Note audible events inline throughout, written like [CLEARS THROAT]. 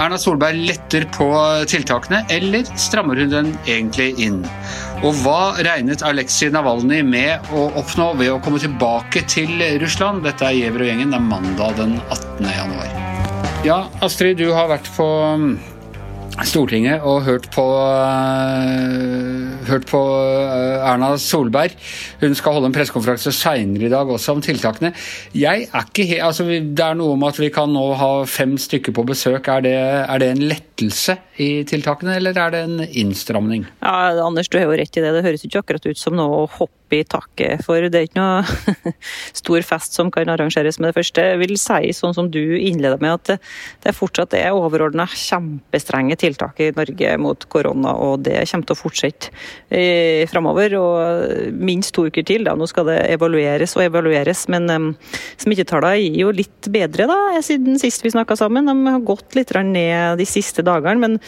Erna Solberg letter på tiltakene, eller strammer hun den egentlig inn? Og hva regnet Aleksej Navalnyj med å oppnå ved å komme tilbake til Russland? Dette er Gjever og gjengen. Det er mandag den 18. januar. Ja, Astrid, du har vært på Stortinget og hørt på, uh, hørt på uh, Erna Solberg. Hun skal holde en pressekonferanse seinere i dag også om tiltakene. Jeg er ikke helt, altså Det er noe om at vi kan nå ha fem stykker på besøk. Er det, er det en lettelse i tiltakene, eller er det en innstramning? Ja, Anders, du har jo rett i det. Det høres ikke akkurat ut som noe hopp i taket. For det er ikke noe [LAUGHS] stor fest som kan arrangeres med det første. Jeg vil si, sånn som du innleda med, at det fortsatt er overordna kjempestrenge tiltak i Norge mot korona, og det kommer til å fortsette eh, framover. Og minst to uker til. Da. Nå skal det evalueres og evalueres, men um, smittetallene gir jo litt bedre da, siden sist vi snakka sammen. De har gått litt ned de siste dagene. men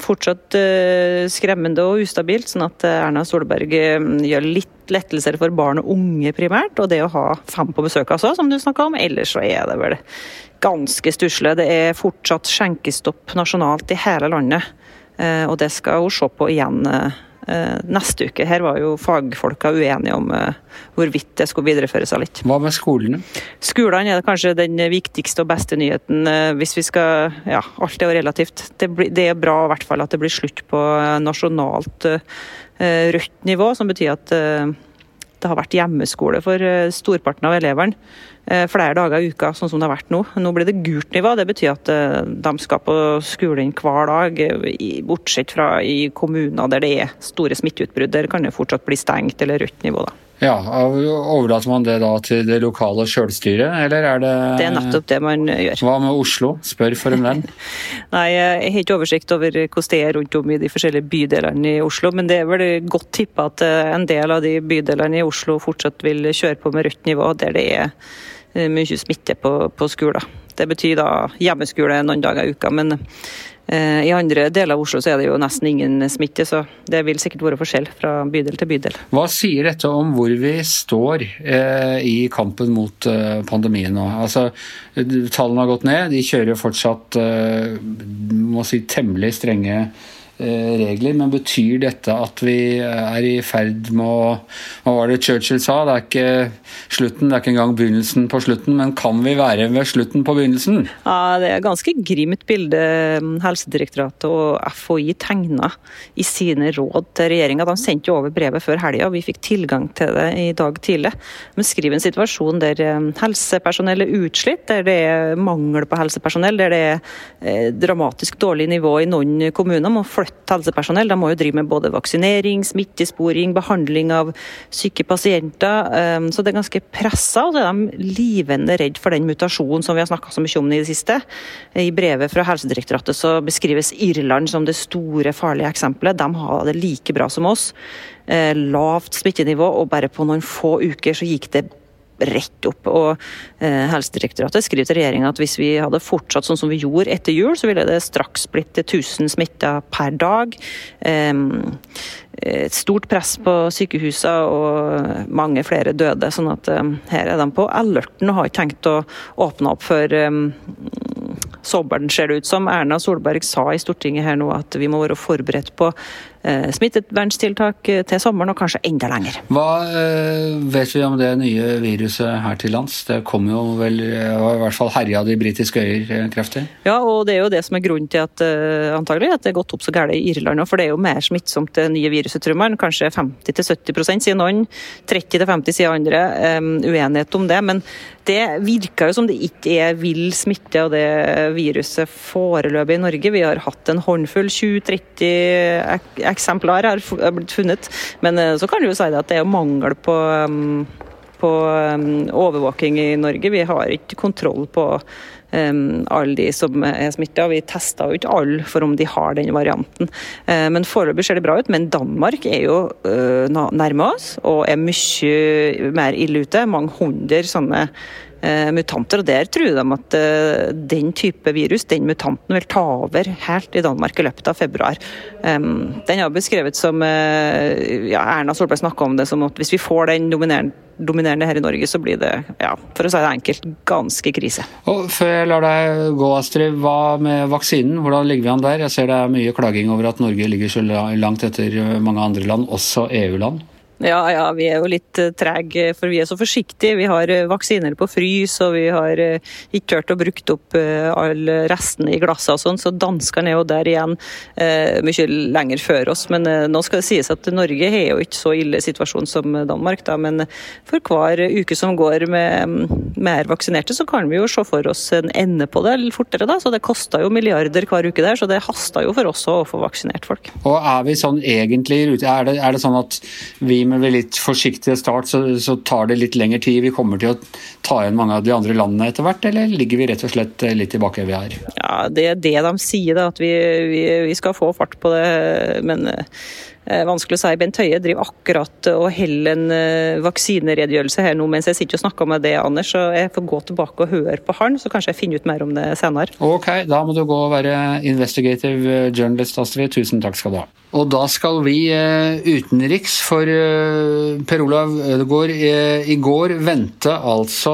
fortsatt uh, skremmende og ustabilt, sånn at Erna Solberg gjør litt lettelser for barn og unge primært, og det å ha fem på besøk altså, som du snakka om. Ellers så er det vel ganske stusslig. Det er fortsatt skjenkestopp nasjonalt i hele landet, uh, og det skal hun se på igjen. Uh, neste uke. Her var jo fagfolka uenige om hvorvidt det skulle videreføres eller ikke. Hva med skolene? Skolene er kanskje den viktigste og beste nyheten. Hvis vi skal Ja, alt er jo relativt. Det, det er bra i hvert fall at det blir slutt på nasjonalt rødt nivå, som betyr at det har vært hjemmeskole for storparten av elevene flere dager i uka, sånn som det har vært nå. Nå blir det gult nivå. Det betyr at de skal på skolen hver dag, bortsett fra i kommuner der det er store smitteutbrudd. Der kan det fortsatt bli stengt eller rødt nivå. da. Ja, Overlater man det da til det lokale sjølstyret, eller er det Det er nettopp det man gjør. Hva med Oslo? Spør for en venn. [LAUGHS] Nei, Jeg har ikke oversikt over hvordan det er rundt om i de forskjellige bydelene i Oslo, men det er vel godt tippa at en del av de bydelene i Oslo fortsatt vil kjøre på med rødt nivå, der det er mye smitte på, på skoler. Det betyr da hjemmeskole noen dager i uka. men i andre deler av Oslo så er det jo nesten ingen smitte, så det vil sikkert være forskjell fra bydel til bydel. Hva sier dette om hvor vi står eh, i kampen mot eh, pandemien nå? Altså, Tallene har gått ned, de kjører fortsatt eh, må si, temmelig strenge regler, men betyr dette at vi er i ferd med å Hva var det Churchill sa? Det er ikke slutten, det er ikke engang begynnelsen på slutten, men kan vi være ved slutten på begynnelsen? Ja, Det er et ganske grimt bilde Helsedirektoratet og FHI tegna i sine råd til regjeringa. De sendte jo over brevet før helga, vi fikk tilgang til det i dag tidlig. De skriver en situasjon der helsepersonell er utslitt, der det er mangel på helsepersonell, der det er dramatisk dårlig nivå i noen kommuner. må flytte helsepersonell. De må jo drive med både vaksinering, smittesporing, behandling av syke pasienter. Så det er ganske pressa, og så er de livende redd for den mutasjonen som vi har snakka så mye om i det siste. I brevet fra Helsedirektoratet så beskrives Irland som det store, farlige eksempelet. De har det like bra som oss. Lavt smittenivå, og bare på noen få uker så gikk det rett opp. Og eh, Helsedirektoratet skriver til regjeringa at hvis vi hadde fortsatt sånn som vi gjorde etter jul, så ville det straks blitt 1000 smitta per dag. Eh, et stort press på sykehusene og mange flere døde. sånn at her er de på alerten og har ikke tenkt å åpne opp for sommeren, ser det ut som. Erna Solberg sa i Stortinget her nå at vi må være forberedt på smitteverntiltak til sommeren, og kanskje enda lenger. Hva vet vi om det nye viruset her til lands? Det kom jo vel, i hvert fall herja de britiske øyer kraftig? Ja, og det er jo det som er grunnen til at antagelig at det er gått opp så galt i Irland. For det er jo mer smittsomt det nye viruset, tror man. Kanskje 50-70% sier noen, 30-50 sier andre. Um, uenighet om det. Men det virker jo som det ikke er vill smitte av det viruset foreløpig i Norge. Vi har hatt en håndfull, 20-30 eksemplar har blitt funnet. Men så kan du jo si at det er mangel på, på overvåking i Norge. Vi har ikke kontroll på um, alle de som er smitta. Vi tester jo ikke alle for om de har den varianten. Uh, men foreløpig ser det bra ut. Men Danmark er jo uh, nærme oss og er mye mer ille ute. Mange hundre sånne eh, mutanter. og Der tror de at eh, den type virus, den mutanten, vil ta over helt i Danmark i løpet av februar. Den er beskrevet som eh, ja, Erna Solberg snakka om det som at hvis vi får den dominerende dominerende her i Norge, så blir det, ja, for å si det enkelt, ganske krise. Og Før jeg lar deg gå, Astrid, hva med vaksinen? Hvordan ligger vi an der? Jeg ser det er mye klaging over at Norge ligger så langt etter mange andre land, også EU-land. Ja, ja, vi er jo litt uh, trege, for vi er så forsiktige. Vi har uh, vaksiner på frys, og vi har uh, ikke turt å brukt opp alle restene i glasset og sånn, så danskene er jo der igjen mye lenger før oss. Men nå skal det sies at Norge har jo ikke så ille situasjon som Danmark, da. Men for hver uke som går med mer vaksinerte, så kan vi jo se for oss en ende på det fortere, da. Så det koster jo milliarder hver uke der, så det haster jo for oss å få vaksinert folk. Og er vi sånn egentlig i rute? Er det, er det sånn at vi med med litt forsiktig start, så, så, tar det litt lengre tid. Vi kommer til å ta igjen mange av de andre landene etter hvert, eller ligger vi rett og slett litt tilbake vi er? Ja, Det er det de sier, da, at vi, vi, vi skal få fart på det. Men Eh, vanskelig å si. Bent Høie driver akkurat og holder en eh, vaksineredegjørelse her nå mens jeg sitter og snakker med det, Anders. Så jeg får gå tilbake og høre på han, så kanskje jeg finner ut mer om det senere. Ok, da må du gå og være investigative journalist, Astrid. Tusen takk skal du ha. Og da skal vi eh, utenriks, for Per Olav Ødegaard I går vendte altså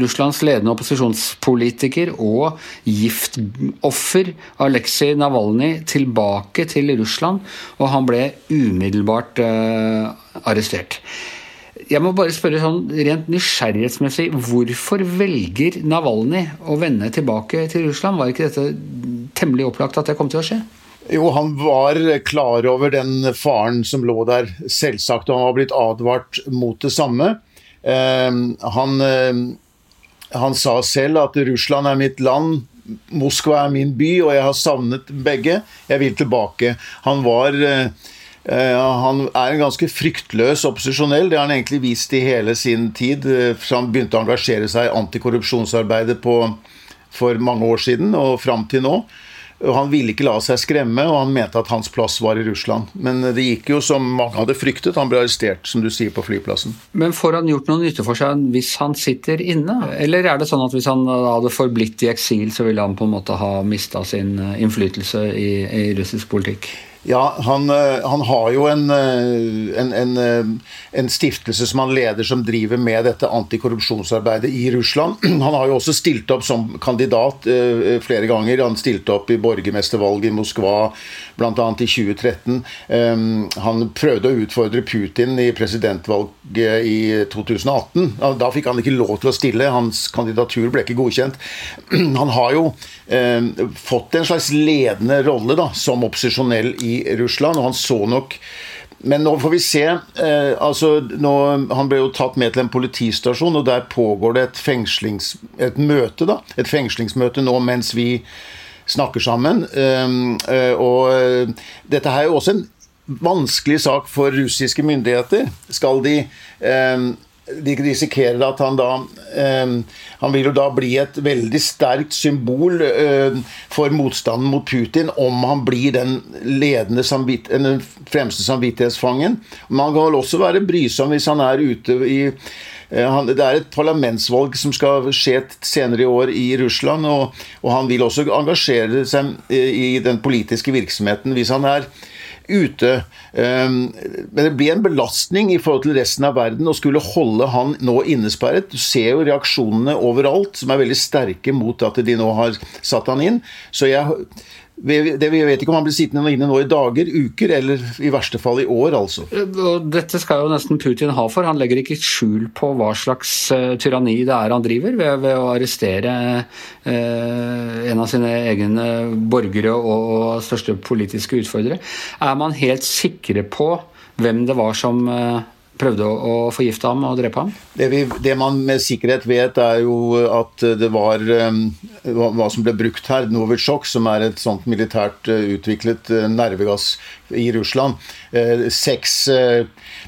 Russlands ledende opposisjonspolitiker og giftoffer Aleksej Navalnyj tilbake til Russland, og han ble umiddelbart uh, arrestert. Jeg må bare spørre sånn rent nysgjerrighetsmessig, hvorfor velger Navalny å vende tilbake til Russland? Var ikke dette temmelig opplagt at det kom til å skje? Jo, han var klar over den faren som lå der, selvsagt, og han var blitt advart mot det samme. Uh, han, uh, han sa selv at Russland er mitt land, Moskva er min by, og jeg har savnet begge. Jeg vil tilbake. Han var eh, han er en ganske fryktløs opposisjonell. Det har han egentlig vist i hele sin tid. Eh, fra han begynte å engasjere seg i antikorrupsjonsarbeidet på, for mange år siden og fram til nå. Han ville ikke la seg skremme, og han mente at hans plass var i Russland. Men det gikk jo som mange hadde fryktet. Han ble arrestert, som du sier, på flyplassen. Men får han gjort noe nytte for seg hvis han sitter inne? Eller er det sånn at hvis han hadde forblitt i eksil, så ville han på en måte ha mista sin innflytelse i, i russisk politikk? Ja, han, eh, han, har jo en, eh, en, en, eh, en, stiftelse som han leder som driver med dette antikorrupsjonsarbeidet i Russland. [CLEARS THROAT] Han har jo også stilt opp som kandidat flere ganger. Han stilte opp i borgermestervalget i Moskva, bl.a. i 2013. Han prøvde å utfordre Putin i presidentvalget i 2018. Da fikk han ikke lov til å stille. Hans kandidatur ble ikke godkjent. [CLEARS THROAT] Han har jo fått en slags ledende rolle da, som opposisjonell i i Russland. og han så nok men nå får vi se. Eh, altså, nå, han ble jo tatt med til en politistasjon, og der pågår det et, et møte. da, Et fengslingsmøte nå mens vi snakker sammen. Eh, eh, og eh, dette her er jo også en vanskelig sak for russiske myndigheter. Skal de eh, de risikerer at han da eh, Han vil jo da bli et veldig sterkt symbol eh, for motstanden mot Putin om han blir den ledende den fremste samvittighetsfangen. Men han kan vel også være brysom hvis han er ute i eh, det er et parlamentsvalg som skal skje senere i år i Russland, og, og han vil også engasjere seg i den politiske virksomheten hvis han er ute. Ehm, men det blir en belastning i forhold til resten av verden å skulle holde han nå innesperret. Du ser jo reaksjonene overalt, som er veldig sterke mot at de nå har satt han inn. Så jeg vi vet ikke om han blir sittende inne nå i dager, uker eller i verste fall i år, altså. Dette skal jo nesten Putin ha for. Han legger ikke skjul på hva slags uh, tyranni det er han driver ved, ved å arrestere eh, en av sine egne borgere og, største politiske utfordrere. Er man helt sikre på hvem det var som uh, prøvde å, forgifte ham og drepe ham? Det, vi, det, man med sikkerhet vet, er jo at det var hva som ble brukt her, Novichok, som er et sånt militært uh, utviklet uh, nervegass i Russland. Seks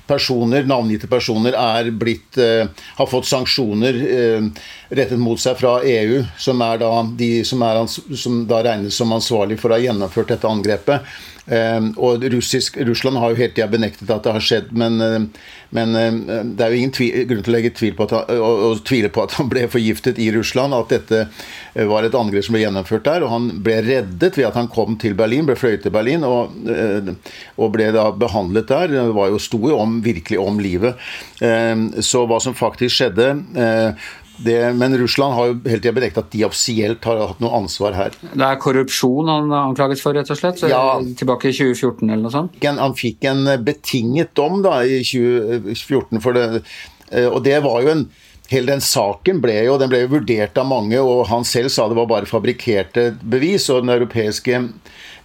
personer, navngitte personer er blitt, har fått sanksjoner rettet mot seg fra EU, som er da de som, er, som da regnes som ansvarlig for å ha gjennomført dette angrepet. Ehm, og russisk, Russland har jo hele tida benektet at det har skjedd, men, eh, men eh, det er jo ingen tvil, grunn til å legge tvil på at han, å, å tvile på at han ble forgiftet i Russland. At dette eh, var et angrep som ble gjennomført der. Og han ble reddet ved at han kom til Berlin, ble fløyet til Berlin og, og ble da behandlet der. Det var jo stor om, virkelig om livet. Ehm, så hva som faktisk skjedde det, men Russland har jo hele tida benektet at de offisielt har hatt noe ansvar her. Det er korrupsjon han er anklaget for, rett og slett? Ja, tilbake i 2014 eller noe sånt? Han fikk en betinget dom da, i 2014 for det. Eh, og det var jo en Hele den saken ble jo, den ble jo vurdert av mange, og han selv sa det var bare fabrikkerte bevis. og Den europeiske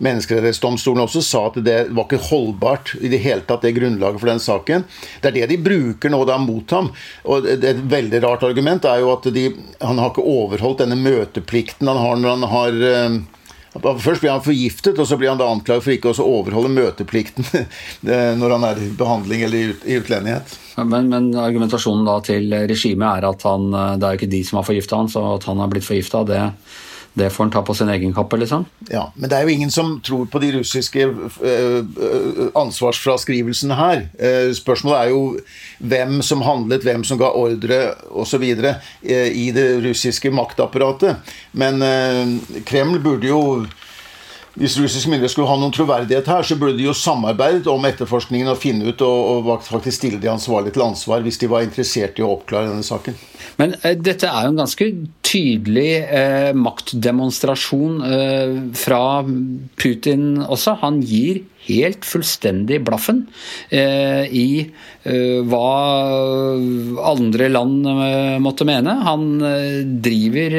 menneskerettighetsdomstolen også sa at det var ikke holdbart i det hele tatt, det grunnlaget for den saken. Det er det de bruker nå da mot ham. Og Et veldig rart argument er jo at de, han har ikke overholdt denne møteplikten han har når han har eh, Først blir han forgiftet, og så blir han da anklaget for ikke å overholde møteplikten [LAUGHS] når han er i behandling eller i utlendighet. Men, men, argumentasjonen da til regimet er at han, det er jo ikke de som har forgifta han, så at han har blitt forgifta, det det får han ta på sin egen kappe, liksom? Ja, men det er jo ingen som tror på de russiske uh, ansvarsfraskrivelsene her. Uh, spørsmålet er jo hvem som handlet, hvem som ga ordre osv. I det russiske maktapparatet. Men Kreml burde jo hvis russiske myndigheter skulle ha noen troverdighet her, så burde de jo samarbeidet om etterforskningen og finne ut og, og faktisk stille de ansvarlige til ansvar hvis de var interessert i å oppklare denne saken. Men eh, dette er jo en ganske tydelig eh, maktdemonstrasjon eh, fra Putin også. Han gir helt fullstendig blaffen eh, i eh, hva andre land måtte mene. Han driver,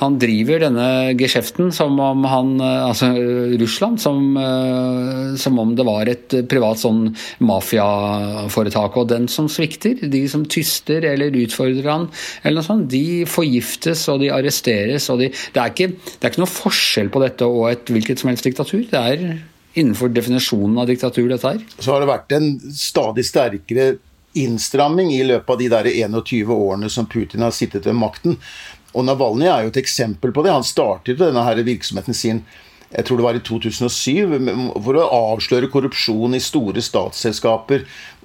han driver denne geskjeften som om han Altså Russland som, som om det var et privat sånn mafiaforetak. Og den som svikter, de som tyster eller utfordrer han, eller noe sånt, de forgiftes og de arresteres. Og de, det, er ikke, det er ikke noe forskjell på dette og et hvilket som helst diktatur. Det er innenfor definisjonen av diktatur, dette her? Så har det vært en stadig sterkere innstramming i løpet av de der 21 årene som Putin har sittet ved makten. Og Navalnyj er jo et eksempel på det. Han startet denne her virksomheten sin jeg tror det var i 2007, for å avsløre korrupsjon i store statsselskaper.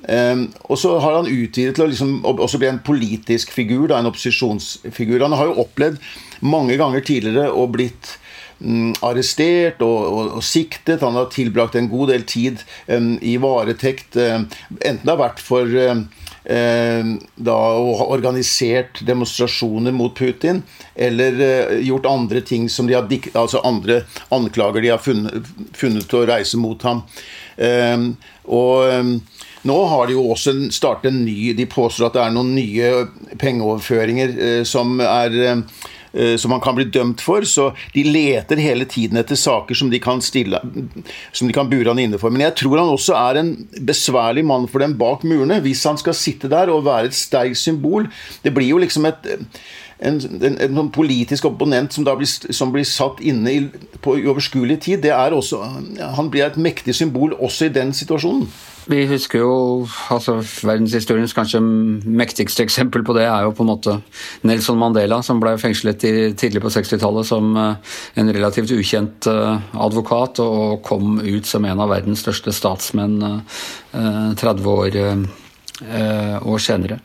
Um, og så har han utvidet til å liksom, også bli en politisk figur, da, en opposisjonsfigur. Han har jo opplevd mange ganger tidligere å blitt Mm, arrestert og, og, og, siktet. Han har tilbrakt en god del tid um, i varetekt, um, enten det har vært for da, å ha organisert demonstrasjoner mot Putin, eller uh, gjort andre ting som de har altså andre anklager de har funnet, funnet å reise mot ham. og nå har de jo også startet en ny De påstår at det er noen nye pengeoverføringer eh, som er Eh, som han kan bli dømt for. Så de leter hele tiden etter saker som de kan, stille, som de kan bure han inne for. Men jeg tror han også er en besværlig mann for dem bak murene. Hvis han skal sitte der og være et sterkt symbol. Det blir jo liksom et en, en, en, sånn politisk opponent som blir, som blir satt inne i, på uoverskuelig tid, det er også, han blir et mektig symbol også i den situasjonen. Vi husker jo altså Verdenshistoriens kanskje mektigste eksempel på det er jo på en måte Nelson Mandela, som ble fengslet tidlig på 60-tallet som uh, en relativt ukjent uh, advokat, og kom ut som en av verdens største statsmenn eh, 30 år Eh, og senere.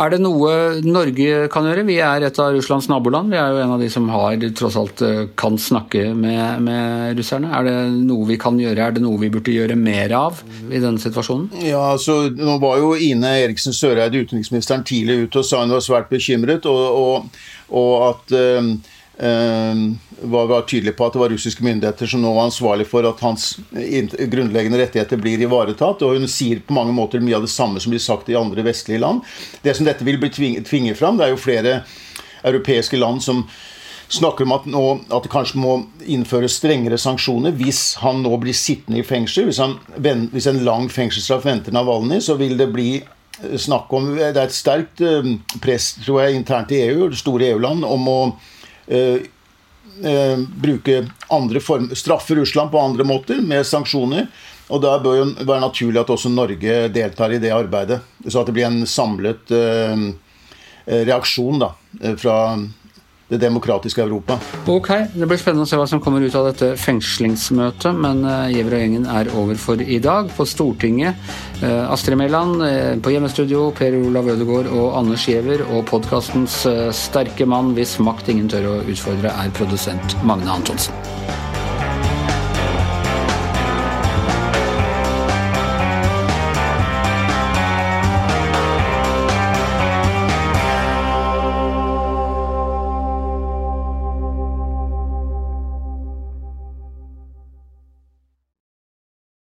Er det noe Norge kan gjøre? Vi er et av Russlands naboland. Vi er jo en av de som har, tross alt eh, kan snakke med, med russerne. Er det noe vi kan gjøre? Er det noe vi burde gjøre mer av i denne situasjonen? Ja, altså, Nå var jo Ine Eriksen Søreide, utenriksministeren, tidlig ute og sa hun var svært bekymret, og, og, og at øh, var, var tydelig på at det var russiske myndigheter som nå var ansvarlig for at hans grunnleggende rettigheter blir ivaretatt. Og hun sier på mange måter mye av det samme som blir sagt i andre vestlige land. Det som dette vil bli tvinget fram, det er jo flere europeiske land som snakker om at, nå, at, det kanskje må innføres strengere sanksjoner hvis han nå blir sittende i fengsel. Hvis, han, hvis en lang fengselsstraff venter Navalnyj, så vil det bli snakk om Det er et sterkt eh, press tror jeg, internt i EU, store EU-land, om å Eh, eh, bruke andre form, straffe Russland på andre måter, med sanksjoner. Og da bør jo være naturlig at også Norge deltar i det arbeidet. Så at det blir en samlet uh, reaksjon da, fra det demokratiske Europa. Ok, Det blir spennende å se hva som kommer ut av dette fengslingsmøtet, men Giæver og gjengen er over for i dag. På Stortinget, Astrid Mæland, på hjemmestudio, Per Olav Ødegaard og Anders Giæver, og podkastens sterke mann hvis makt ingen tør å utfordre, er produsent Magne Antonsen.